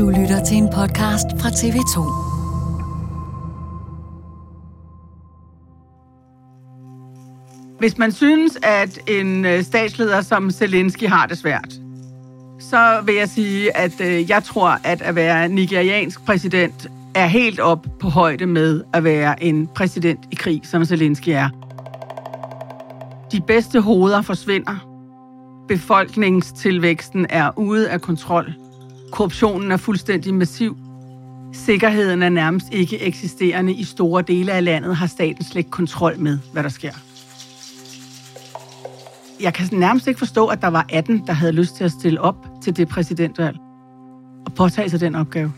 Du lytter til en podcast fra TV2. Hvis man synes, at en øh, statsleder som Zelensky har det svært, så vil jeg sige, at øh, jeg tror, at at være nigeriansk præsident er helt op på højde med at være en præsident i krig, som Zelensky er. De bedste hoveder forsvinder. Befolkningstilvæksten er ude af kontrol. Korruptionen er fuldstændig massiv. Sikkerheden er nærmest ikke eksisterende. I store dele af landet har staten slet ikke kontrol med, hvad der sker. Jeg kan nærmest ikke forstå, at der var 18, der havde lyst til at stille op til det præsidentvalg og påtage sig den opgave.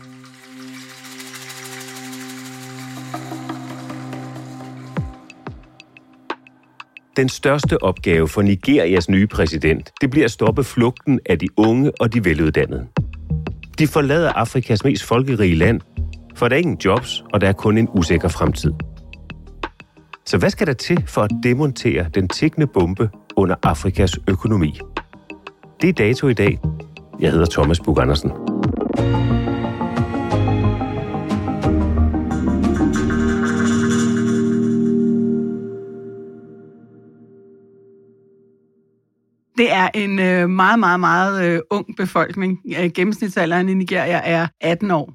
Den største opgave for Nigerias nye præsident, det bliver at stoppe flugten af de unge og de veluddannede. De forlader Afrikas mest folkerige land, for der er ingen jobs, og der er kun en usikker fremtid. Så hvad skal der til for at demontere den tikkende bombe under Afrikas økonomi? Det er dato i dag. Jeg hedder Thomas Bug Andersen. Det er en øh, meget, meget, meget øh, ung befolkning. Gennemsnitsalderen i Nigeria er 18 år.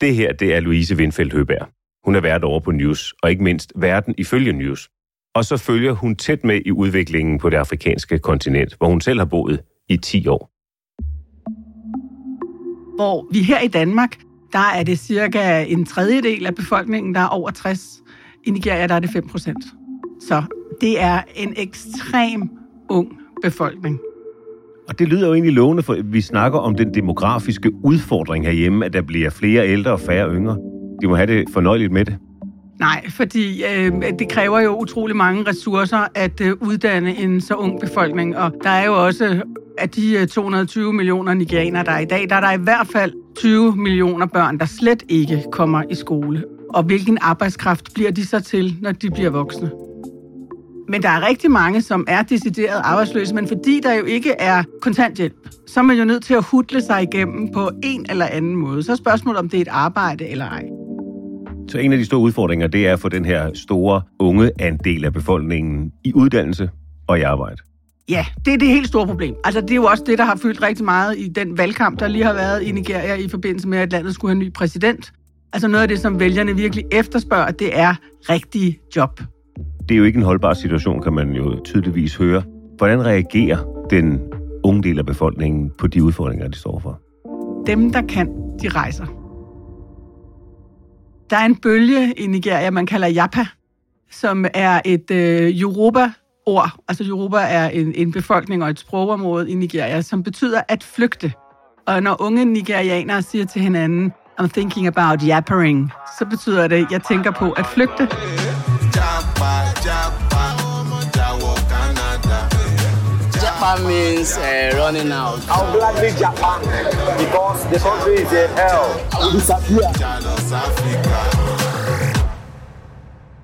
Det her, det er Louise Windfeldt Høberg. Hun er vært over på News, og ikke mindst verden ifølge News. Og så følger hun tæt med i udviklingen på det afrikanske kontinent, hvor hun selv har boet i 10 år. Hvor vi her i Danmark, der er det cirka en tredjedel af befolkningen, der er over 60. I Nigeria, der er det 5 procent. Så det er en ekstrem ung befolkning. Og det lyder jo egentlig lovende, for vi snakker om den demografiske udfordring herhjemme, at der bliver flere ældre og færre yngre. De må have det fornøjeligt med det. Nej, fordi øh, det kræver jo utrolig mange ressourcer at øh, uddanne en så ung befolkning. Og der er jo også, af de øh, 220 millioner nigerianere, der er i dag, der er der i hvert fald 20 millioner børn, der slet ikke kommer i skole. Og hvilken arbejdskraft bliver de så til, når de bliver voksne? Men der er rigtig mange, som er decideret arbejdsløse, men fordi der jo ikke er kontanthjælp, så er man jo nødt til at hudle sig igennem på en eller anden måde. Så er spørgsmålet, om det er et arbejde eller ej. Så en af de store udfordringer, det er at få den her store unge andel af befolkningen i uddannelse og i arbejde. Ja, det er det helt store problem. Altså, det er jo også det, der har fyldt rigtig meget i den valgkamp, der lige har været i Nigeria i forbindelse med, at landet skulle have en ny præsident. Altså noget af det, som vælgerne virkelig efterspørger, det er rigtige job. Det er jo ikke en holdbar situation, kan man jo tydeligvis høre. Hvordan reagerer den unge del af befolkningen på de udfordringer, de står for? Dem, der kan, de rejser. Der er en bølge i Nigeria, man kalder Japa, som er et øh, Yoruba-ord. Altså Yoruba er en, en befolkning og et sprogområde i Nigeria, som betyder at flygte. Og når unge nigerianere siger til hinanden, I'm thinking about yappering, så betyder det, jeg tænker på at flygte. Japan means uh, running out. I'll gladly Japan because the country is a hell. I will disappear.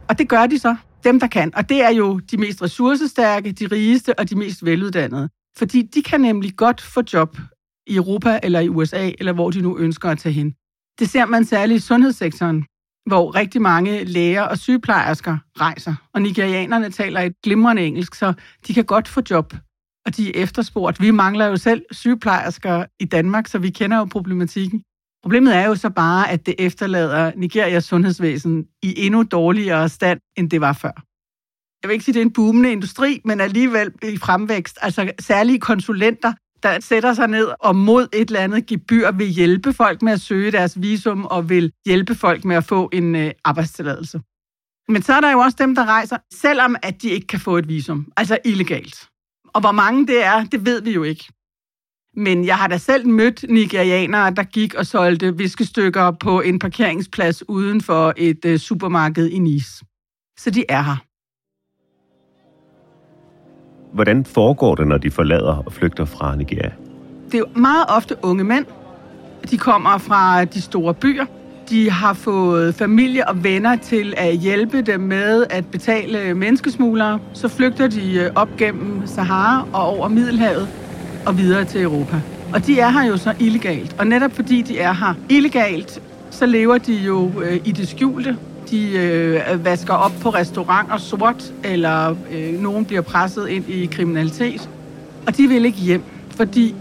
Og det gør de så, dem der kan. Og det er jo de mest ressourcestærke, de rigeste og de mest veluddannede. Fordi de kan nemlig godt få job i Europa eller i USA, eller hvor de nu ønsker at tage hen. Det ser man særligt i sundhedssektoren, hvor rigtig mange læger og sygeplejersker rejser. Og nigerianerne taler et glimrende engelsk, så de kan godt få job. Og de er efterspurgt. Vi mangler jo selv sygeplejersker i Danmark, så vi kender jo problematikken. Problemet er jo så bare, at det efterlader Nigerias sundhedsvæsen i endnu dårligere stand, end det var før. Jeg vil ikke sige, at det er en boomende industri, men alligevel i fremvækst. Altså særlige konsulenter, der sætter sig ned og mod et eller andet gebyr vil hjælpe folk med at søge deres visum og vil hjælpe folk med at få en øh, arbejdstilladelse. Men så er der jo også dem, der rejser, selvom at de ikke kan få et visum, altså illegalt. Og hvor mange det er, det ved vi jo ikke. Men jeg har da selv mødt nigerianere, der gik og solgte viskestykker på en parkeringsplads uden for et øh, supermarked i Nice. Så de er her. Hvordan foregår det, når de forlader og flygter fra Nigeria? Det er jo meget ofte unge mænd. De kommer fra de store byer. De har fået familie og venner til at hjælpe dem med at betale menneskesmuglere. Så flygter de øh, op gennem Sahara og over Middelhavet og videre til Europa. Og de er her jo så illegalt. Og netop fordi de er her illegalt, så lever de jo øh, i det skjulte. De øh, vasker op på restauranter sort, eller øh, nogen bliver presset ind i kriminalitet. Og de vil ikke hjem, fordi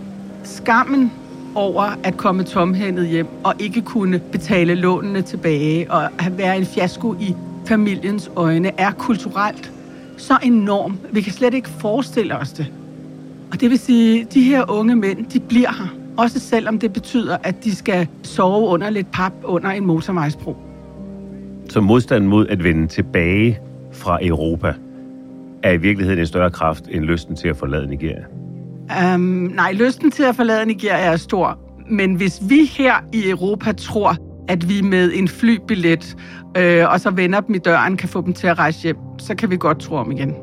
skammen over at komme tomhændet hjem og ikke kunne betale lånene tilbage og være en fiasko i familiens øjne er kulturelt så enorm. Vi kan slet ikke forestille os det. Og det vil sige, at de her unge mænd, de bliver her. Også selvom det betyder, at de skal sove under lidt pap under en motorvejsbro. Så modstanden mod at vende tilbage fra Europa er i virkeligheden en større kraft end lysten til at forlade Nigeria? Um, nej, lysten til at forlade Nigeria er stor. Men hvis vi her i Europa tror, at vi med en flybillet øh, og så vender dem i døren, kan få dem til at rejse hjem, så kan vi godt tro om igen.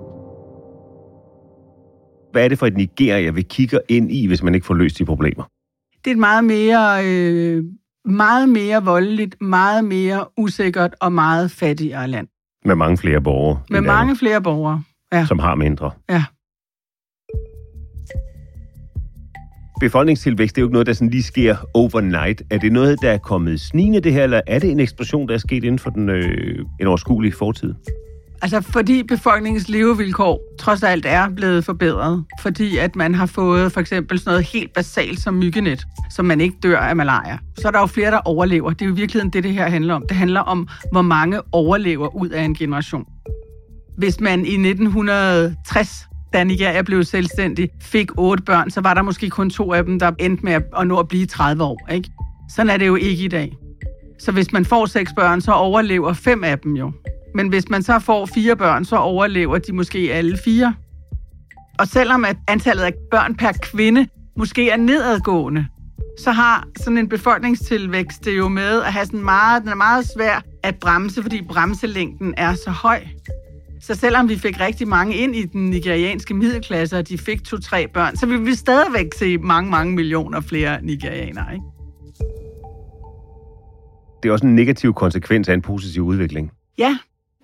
Hvad er det for et Nigeria, vi kigger ind i, hvis man ikke får løst de problemer? Det er et meget mere, øh, meget mere voldeligt, meget mere usikkert og meget fattigere land. Med mange flere borgere. Med mange flere borgere, ja. Som har mindre. Ja. Befolkningstilvækst, det er jo ikke noget, der sådan lige sker overnight. Er det noget, der er kommet snigende det her, eller er det en eksplosion, der er sket inden for den øh, en overskuelige fortid? Altså fordi befolkningens levevilkår trods alt er blevet forbedret. Fordi at man har fået for eksempel sådan noget helt basalt som myggenet, som man ikke dør af malaria. Så er der jo flere, der overlever. Det er jo i virkeligheden det, det her handler om. Det handler om, hvor mange overlever ud af en generation. Hvis man i 1960 da Nigeria blev selvstændig, fik otte børn, så var der måske kun to af dem, der endte med at nå at blive 30 år. Ikke? Sådan er det jo ikke i dag. Så hvis man får seks børn, så overlever fem af dem jo. Men hvis man så får fire børn, så overlever de måske alle fire. Og selvom at antallet af børn per kvinde måske er nedadgående, så har sådan en befolkningstilvækst det jo med at have sådan meget, den er meget svær at bremse, fordi bremselængden er så høj. Så selvom vi fik rigtig mange ind i den nigerianske middelklasse, og de fik to-tre børn, så vil vi stadigvæk se mange, mange millioner flere nigerianere. Ikke? Det er også en negativ konsekvens af en positiv udvikling. Ja,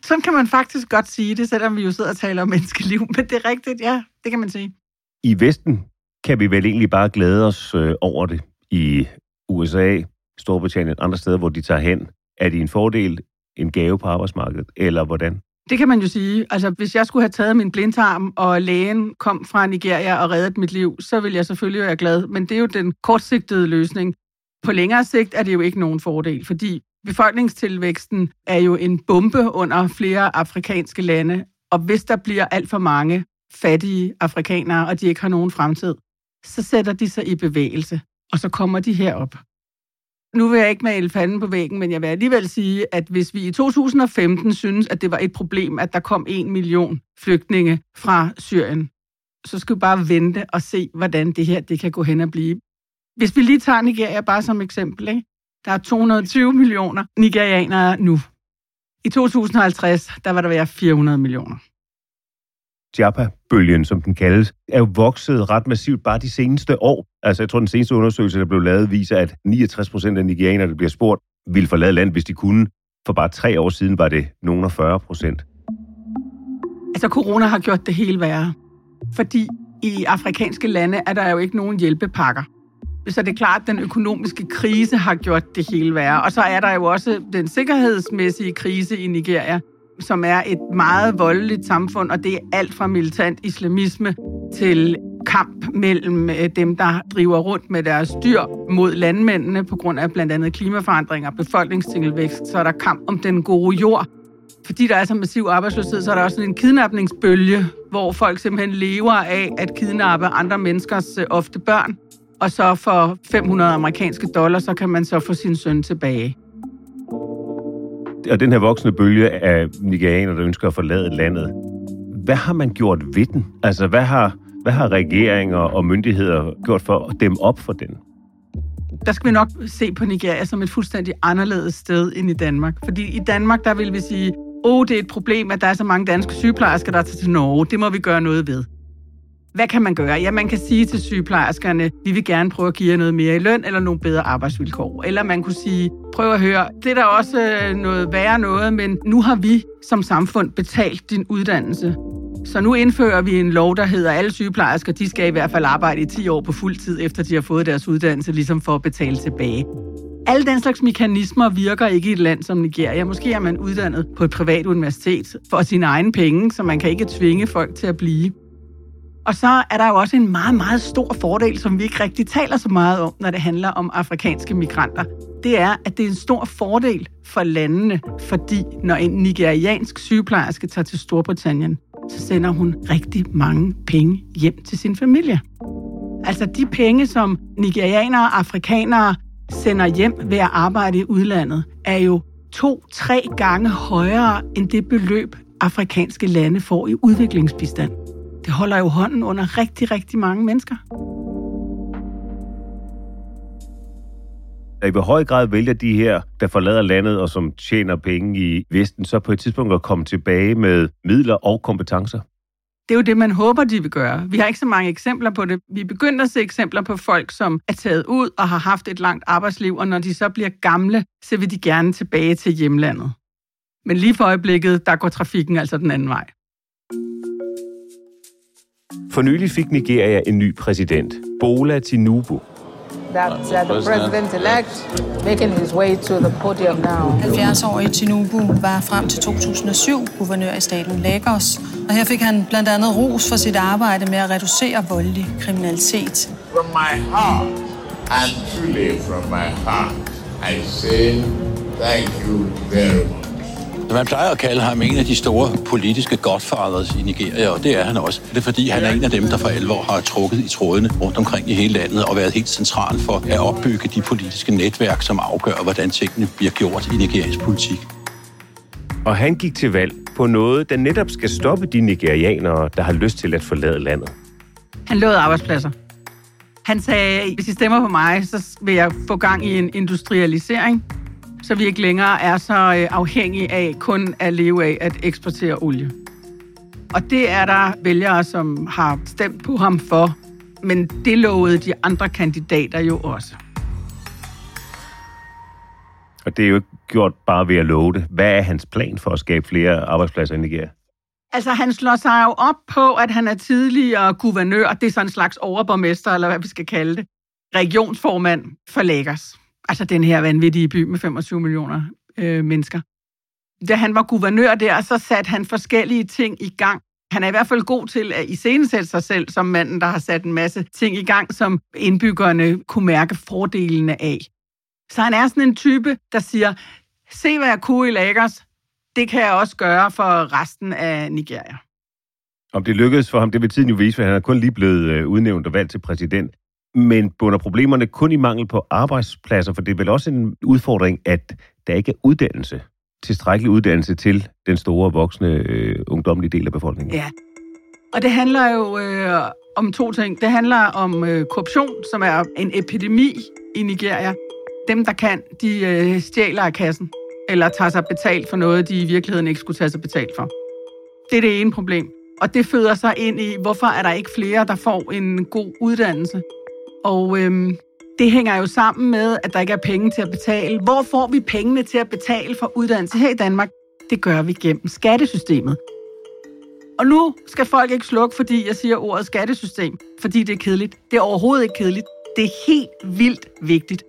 sådan kan man faktisk godt sige det, selvom vi jo sidder og taler om menneskeliv. Men det er rigtigt, ja, det kan man sige. I Vesten kan vi vel egentlig bare glæde os øh, over det. I USA, Storbritannien, andre steder, hvor de tager hen. Er det en fordel, en gave på arbejdsmarkedet, eller hvordan? Det kan man jo sige. Altså, hvis jeg skulle have taget min blindtarm, og lægen kom fra Nigeria og reddet mit liv, så ville jeg selvfølgelig være glad. Men det er jo den kortsigtede løsning. På længere sigt er det jo ikke nogen fordel, fordi befolkningstilvæksten er jo en bombe under flere afrikanske lande, og hvis der bliver alt for mange fattige afrikanere, og de ikke har nogen fremtid, så sætter de sig i bevægelse, og så kommer de herop. Nu vil jeg ikke male fanden på væggen, men jeg vil alligevel sige, at hvis vi i 2015 synes, at det var et problem, at der kom en million flygtninge fra Syrien, så skal vi bare vente og se, hvordan det her det kan gå hen og blive. Hvis vi lige tager Nigeria bare som eksempel, ikke? Der er 220 millioner nigerianere nu. I 2050, der var der være 400 millioner. Japa-bølgen, som den kaldes, er jo vokset ret massivt bare de seneste år. Altså, jeg tror, den seneste undersøgelse, der blev lavet, viser, at 69 procent af nigerianere, der bliver spurgt, ville forlade landet, hvis de kunne. For bare tre år siden var det nogen af 40 procent. Altså, corona har gjort det hele værre. Fordi i afrikanske lande er der jo ikke nogen hjælpepakker. Så det er klart, at den økonomiske krise har gjort det hele værre. Og så er der jo også den sikkerhedsmæssige krise i Nigeria, som er et meget voldeligt samfund, og det er alt fra militant islamisme til kamp mellem øh, dem, der driver rundt med deres dyr mod landmændene på grund af blandt andet klimaforandringer og befolkningstilvækst. Så er der kamp om den gode jord. Fordi der er så massiv arbejdsløshed, så er der også en kidnapningsbølge, hvor folk simpelthen lever af at kidnappe andre menneskers øh, ofte børn. Og så for 500 amerikanske dollars, så kan man så få sin søn tilbage og den her voksne bølge af nigerianere, der ønsker at forlade landet, hvad har man gjort ved den? Altså, hvad har, hvad har regeringer og myndigheder gjort for at dæmme op for den? Der skal vi nok se på Nigeria som et fuldstændig anderledes sted end i Danmark. Fordi i Danmark, der vil vi sige, åh, oh, det er et problem, at der er så mange danske sygeplejersker, der tager til Norge. Det må vi gøre noget ved. Hvad kan man gøre? Ja, man kan sige til sygeplejerskerne, vi vil gerne prøve at give jer noget mere i løn eller nogle bedre arbejdsvilkår. Eller man kunne sige, prøv at høre, det er da også øh, noget værre noget, men nu har vi som samfund betalt din uddannelse. Så nu indfører vi en lov, der hedder, at alle sygeplejersker, de skal i hvert fald arbejde i 10 år på fuld tid, efter de har fået deres uddannelse, ligesom for at betale tilbage. Alle den slags mekanismer virker ikke i et land som Nigeria. Måske er man uddannet på et privat universitet for sine egne penge, så man kan ikke tvinge folk til at blive. Og så er der jo også en meget, meget stor fordel, som vi ikke rigtig taler så meget om, når det handler om afrikanske migranter. Det er, at det er en stor fordel for landene, fordi når en nigeriansk sygeplejerske tager til Storbritannien, så sender hun rigtig mange penge hjem til sin familie. Altså de penge, som nigerianere og afrikanere sender hjem ved at arbejde i udlandet, er jo to-tre gange højere end det beløb, afrikanske lande får i udviklingsbistand det holder jo hånden under rigtig, rigtig mange mennesker. I hvor høj grad vælger de her, der forlader landet og som tjener penge i Vesten, så på et tidspunkt at komme tilbage med midler og kompetencer? Det er jo det, man håber, de vil gøre. Vi har ikke så mange eksempler på det. Vi er begyndt at se eksempler på folk, som er taget ud og har haft et langt arbejdsliv, og når de så bliver gamle, så vil de gerne tilbage til hjemlandet. Men lige for øjeblikket, der går trafikken altså den anden vej. For nylig fik Nigeria en ny præsident, Bola Tinubu. That's uh, the president-elect making his way to the podium now. 70-årige Tinubu var frem til 2007 guvernør i staten Lagos, og her fik han blandt andet ros for sit arbejde med at reducere voldelig kriminalitet. From my heart, and truly from my heart, I say thank you very much. Man plejer at kalde ham en af de store politiske godfathers i Nigeria, og det er han også. Det er fordi, han er en af dem, der for alvor har trukket i trådene rundt omkring i hele landet og været helt central for at opbygge de politiske netværk, som afgør, hvordan tingene bliver gjort i nigeriansk politik. Og han gik til valg på noget, der netop skal stoppe de nigerianere, der har lyst til at forlade landet. Han lovede arbejdspladser. Han sagde, hvis I stemmer på mig, så vil jeg få gang i en industrialisering så vi ikke længere er så øh, afhængige af kun at leve af at eksportere olie. Og det er der vælgere, som har stemt på ham for, men det lovede de andre kandidater jo også. Og det er jo ikke gjort bare ved at love det. Hvad er hans plan for at skabe flere arbejdspladser i Nigeria? Altså, han slår sig jo op på, at han er tidligere guvernør, det er sådan en slags overborgmester, eller hvad vi skal kalde det, regionsformand for Lagos altså den her vanvittige by med 25 millioner øh, mennesker. Da han var guvernør der, så satte han forskellige ting i gang. Han er i hvert fald god til at iscenesætte sig selv som manden, der har sat en masse ting i gang, som indbyggerne kunne mærke fordelene af. Så han er sådan en type, der siger, se hvad jeg kunne i Lagos, det kan jeg også gøre for resten af Nigeria. Om det lykkedes for ham, det vil tiden jo vise, for han er kun lige blevet øh, udnævnt og valgt til præsident. Men bunder problemerne kun i mangel på arbejdspladser, for det er vel også en udfordring, at der ikke er uddannelse, tilstrækkelig uddannelse til den store voksne øh, ungdomlige del af befolkningen. Ja, og det handler jo øh, om to ting. Det handler om øh, korruption, som er en epidemi i Nigeria. Dem, der kan, de øh, stjæler af kassen, eller tager sig betalt for noget, de i virkeligheden ikke skulle tage sig betalt for. Det er det ene problem. Og det føder sig ind i, hvorfor er der ikke flere, der får en god uddannelse. Og øhm, det hænger jo sammen med, at der ikke er penge til at betale. Hvor får vi pengene til at betale for uddannelse her i Danmark? Det gør vi gennem skattesystemet. Og nu skal folk ikke slukke, fordi jeg siger ordet skattesystem, fordi det er kedeligt. Det er overhovedet ikke kedeligt. Det er helt vildt vigtigt.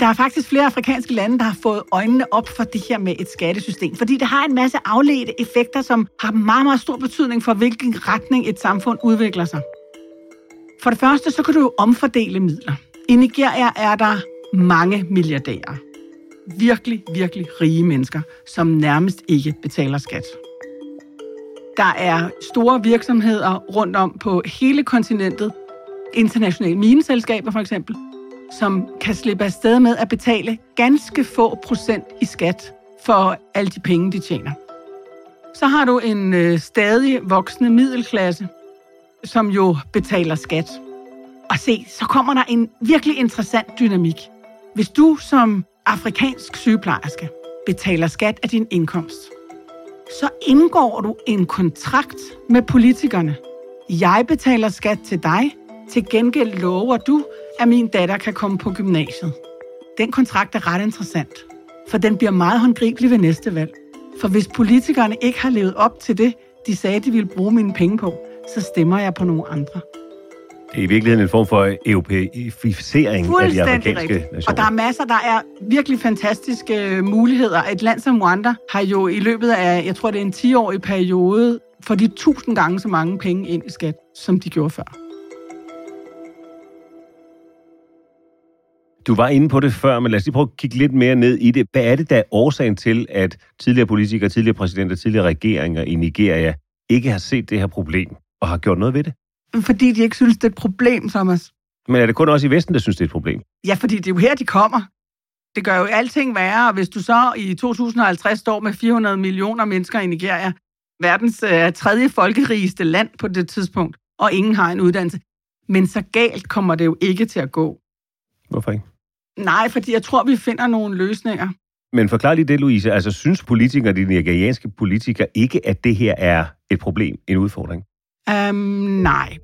Der er faktisk flere afrikanske lande, der har fået øjnene op for det her med et skattesystem, fordi det har en masse afledte effekter, som har meget, meget stor betydning for, hvilken retning et samfund udvikler sig. For det første, så kan du jo omfordele midler. I Nigeria er der mange milliardærer. Virkelig, virkelig rige mennesker, som nærmest ikke betaler skat. Der er store virksomheder rundt om på hele kontinentet, internationale mineselskaber for eksempel, som kan slippe afsted med at betale ganske få procent i skat for alle de penge, de tjener. Så har du en øh, stadig voksende middelklasse, som jo betaler skat. Og se, så kommer der en virkelig interessant dynamik. Hvis du som afrikansk sygeplejerske betaler skat af din indkomst, så indgår du en kontrakt med politikerne. Jeg betaler skat til dig, til gengæld lover du, at min datter kan komme på gymnasiet. Den kontrakt er ret interessant, for den bliver meget håndgribelig ved næste valg. For hvis politikerne ikke har levet op til det, de sagde, de ville bruge mine penge på, så stemmer jeg på nogle andre. Det er i virkeligheden en form for europæisering af de afrikanske rigtigt. nationer. Og der er masser, der er virkelig fantastiske øh, muligheder. Et land som Rwanda har jo i løbet af, jeg tror det er en 10-årig periode, for de tusind gange så mange penge ind i skat, som de gjorde før. Du var inde på det før, men lad os lige prøve at kigge lidt mere ned i det. Hvad er det, der er årsagen til, at tidligere politikere, tidligere præsidenter, tidligere regeringer i Nigeria ikke har set det her problem og har gjort noget ved det? Fordi de ikke synes, det er et problem, Thomas. Men er det kun også i Vesten, der synes, det er et problem? Ja, fordi det er jo her, de kommer. Det gør jo alting værre, hvis du så i 2050 står med 400 millioner mennesker i Nigeria, verdens uh, tredje folkerigeste land på det tidspunkt, og ingen har en uddannelse. Men så galt kommer det jo ikke til at gå. Hvorfor ikke? Nej, fordi jeg tror, vi finder nogle løsninger. Men forklar lige det, Louise. Altså, synes politikere, de nigerianske politikere, ikke, at det her er et problem, en udfordring? Um, nej.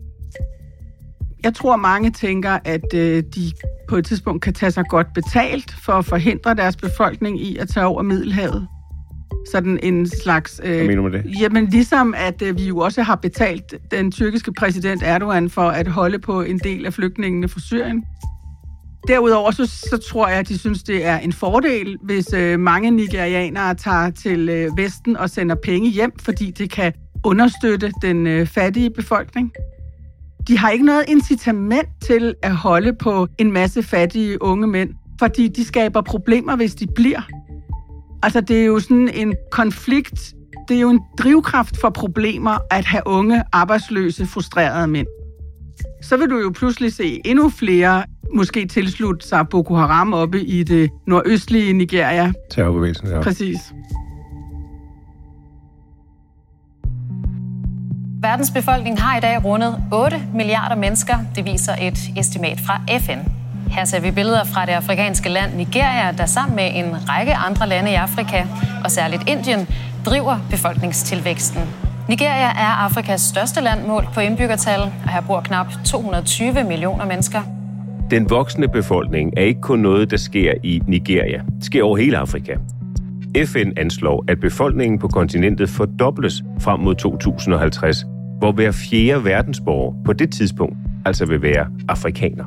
Jeg tror, mange tænker, at øh, de på et tidspunkt kan tage sig godt betalt for at forhindre deres befolkning i at tage over Middelhavet. Sådan en slags... Øh, Hvad mener du med det? Jamen ligesom, at øh, vi jo også har betalt den tyrkiske præsident Erdogan for at holde på en del af flygtningene fra Syrien. Derudover så, så tror jeg, at de synes, det er en fordel, hvis øh, mange nigerianere tager til øh, Vesten og sender penge hjem, fordi det kan understøtte den øh, fattige befolkning. De har ikke noget incitament til at holde på en masse fattige unge mænd, fordi de skaber problemer, hvis de bliver. Altså, det er jo sådan en konflikt. Det er jo en drivkraft for problemer at have unge, arbejdsløse, frustrerede mænd. Så vil du jo pludselig se endnu flere måske tilslutte sig Boko Haram oppe i det nordøstlige Nigeria. Terrorbevægelsen, ja. Præcis. Verdens befolkning har i dag rundet 8 milliarder mennesker. Det viser et estimat fra FN. Her ser vi billeder fra det afrikanske land Nigeria, der sammen med en række andre lande i Afrika, og særligt Indien, driver befolkningstilvæksten. Nigeria er Afrikas største land målt på indbyggertal, og her bor knap 220 millioner mennesker. Den voksne befolkning er ikke kun noget, der sker i Nigeria. Det sker over hele Afrika. FN anslår, at befolkningen på kontinentet fordobles frem mod 2050, hvor hver fjerde verdensborger på det tidspunkt altså vil være afrikaner.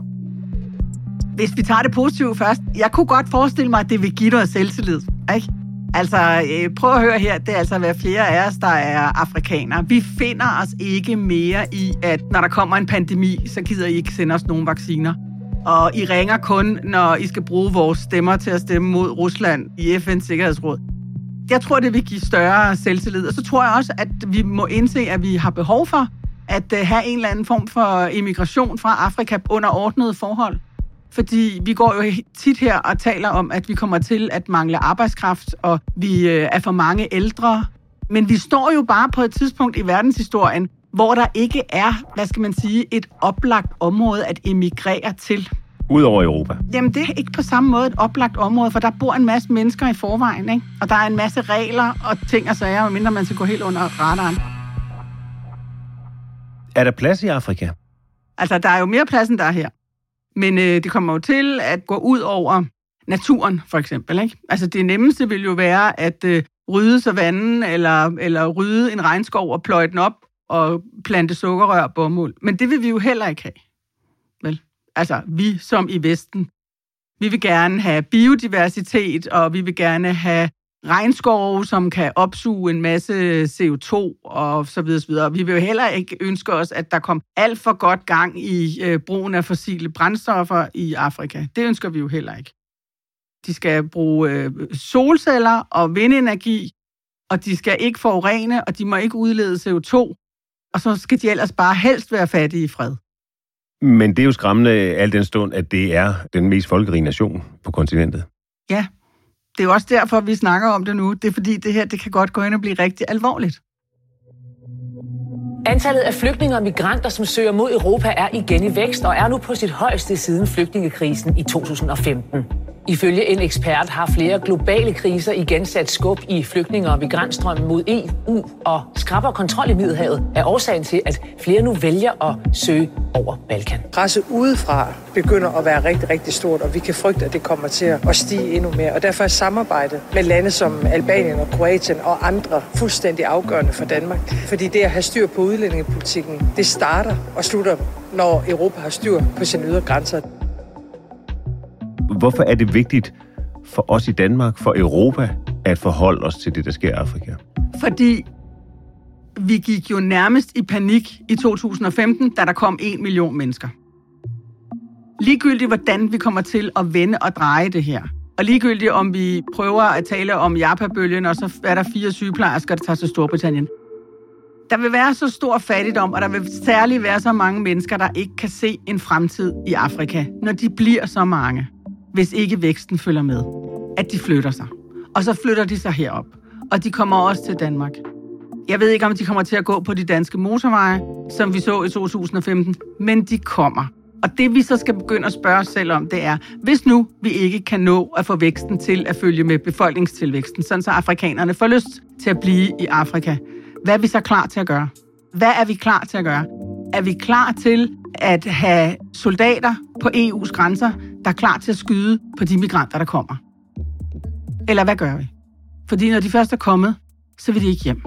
Hvis vi tager det positive først, jeg kunne godt forestille mig, at det vil give dig selvtillid. Ikke? Altså, øh, prøv at høre her, det er altså hver fjerde af os, der er afrikanere. Vi finder os ikke mere i, at når der kommer en pandemi, så gider I ikke sende os nogen vacciner. Og I ringer kun, når I skal bruge vores stemmer til at stemme mod Rusland i FN's Sikkerhedsråd. Jeg tror, det vil give større selvtillid. Og så tror jeg også, at vi må indse, at vi har behov for at øh, have en eller anden form for immigration fra Afrika under ordnede forhold. Fordi vi går jo tit her og taler om, at vi kommer til at mangle arbejdskraft, og vi øh, er for mange ældre. Men vi står jo bare på et tidspunkt i verdenshistorien, hvor der ikke er, hvad skal man sige, et oplagt område at emigrere til. Udover Europa? Jamen, det er ikke på samme måde et oplagt område, for der bor en masse mennesker i forvejen, ikke? Og der er en masse regler og ting og sager, mindre man skal gå helt under radaren. Er der plads i Afrika? Altså, der er jo mere plads, end der er her. Men øh, det kommer jo til at gå ud over naturen, for eksempel. Ikke? Altså, det nemmeste vil jo være at øh, rydde savannen, eller, eller rydde en regnskov og pløje den op og plante sukkerrør og bomuld. Men det vil vi jo heller ikke have. Altså, vi som i Vesten. Vi vil gerne have biodiversitet, og vi vil gerne have regnskove, som kan opsuge en masse CO2 og så videre, så videre. Vi vil jo heller ikke ønske os, at der kom alt for godt gang i øh, brugen af fossile brændstoffer i Afrika. Det ønsker vi jo heller ikke. De skal bruge øh, solceller og vindenergi, og de skal ikke forurene, og de må ikke udlede CO2, og så skal de ellers bare helst være fattige i fred. Men det er jo skræmmende al den stund, at det er den mest folkerige nation på kontinentet. Ja, det er jo også derfor, vi snakker om det nu. Det er fordi, det her det kan godt gå ind og blive rigtig alvorligt. Antallet af flygtninge og migranter, som søger mod Europa, er igen i vækst og er nu på sit højeste siden flygtningekrisen i 2015. Ifølge en ekspert har flere globale kriser igen sat skub i flygtninge- og migrantstrømmen mod EU, og skrabber kontrol i Middelhavet er årsagen til, at flere nu vælger at søge over Balkan. Presset udefra begynder at være rigtig, rigtig stort, og vi kan frygte, at det kommer til at stige endnu mere. Og derfor er samarbejdet med lande som Albanien og Kroatien og andre fuldstændig afgørende for Danmark. Fordi det at have styr på udlændingepolitikken, det starter og slutter, når Europa har styr på sine ydre grænser. Hvorfor er det vigtigt for os i Danmark, for Europa, at forholde os til det, der sker i Afrika? Fordi vi gik jo nærmest i panik i 2015, da der kom en million mennesker. Ligegyldigt, hvordan vi kommer til at vende og dreje det her. Og ligegyldigt, om vi prøver at tale om Japa-bølgen, og så er der fire sygeplejersker, der tager til Storbritannien. Der vil være så stor fattigdom, og der vil særligt være så mange mennesker, der ikke kan se en fremtid i Afrika, når de bliver så mange hvis ikke væksten følger med. At de flytter sig. Og så flytter de sig herop. Og de kommer også til Danmark. Jeg ved ikke, om de kommer til at gå på de danske motorveje, som vi så i 2015, men de kommer. Og det vi så skal begynde at spørge os selv om, det er, hvis nu vi ikke kan nå at få væksten til at følge med befolkningstilvæksten, sådan så afrikanerne får lyst til at blive i Afrika, hvad er vi så klar til at gøre? Hvad er vi klar til at gøre? Er vi klar til at have soldater på EU's grænser, der er klar til at skyde på de migranter, der kommer? Eller hvad gør vi? Fordi når de først er kommet, så vil de ikke hjem.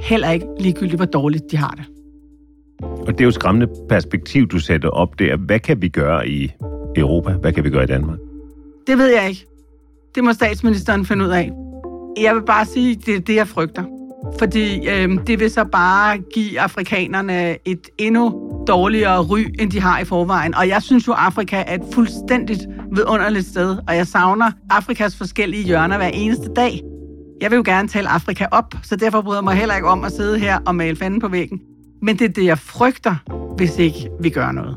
Heller ikke ligegyldigt, hvor dårligt de har det. Og det er jo et skræmmende perspektiv, du sætter op der. Hvad kan vi gøre i Europa? Hvad kan vi gøre i Danmark? Det ved jeg ikke. Det må statsministeren finde ud af. Jeg vil bare sige, det er det, jeg frygter. Fordi øh, det vil så bare give afrikanerne et endnu dårligere ry, end de har i forvejen. Og jeg synes jo, Afrika er et fuldstændigt vidunderligt sted, og jeg savner Afrikas forskellige hjørner hver eneste dag. Jeg vil jo gerne tale Afrika op, så derfor bryder jeg mig heller ikke om at sidde her og male fanden på væggen. Men det er det, jeg frygter, hvis ikke vi gør noget.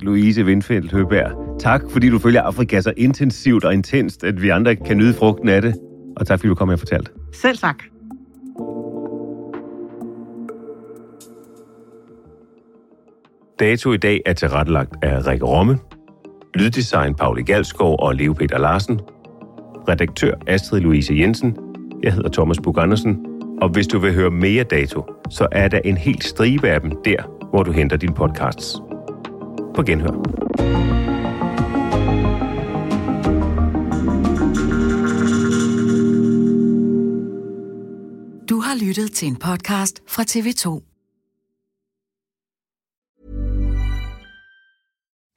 Louise Windfeldt Høberg, tak fordi du følger Afrika så intensivt og intenst, at vi andre kan nyde frugten af det. Og tak fordi du kom og fortalt. Selv tak. Dato i dag er tilrettelagt af Rikke Romme, lyddesign Pauli Galskov og Leo Peter Larsen, redaktør Astrid Louise Jensen, jeg hedder Thomas Bug Andersen, og hvis du vil høre mere dato, så er der en helt stribe af dem der, hvor du henter dine podcasts. På genhør. Du har lyttet til en podcast fra TV2.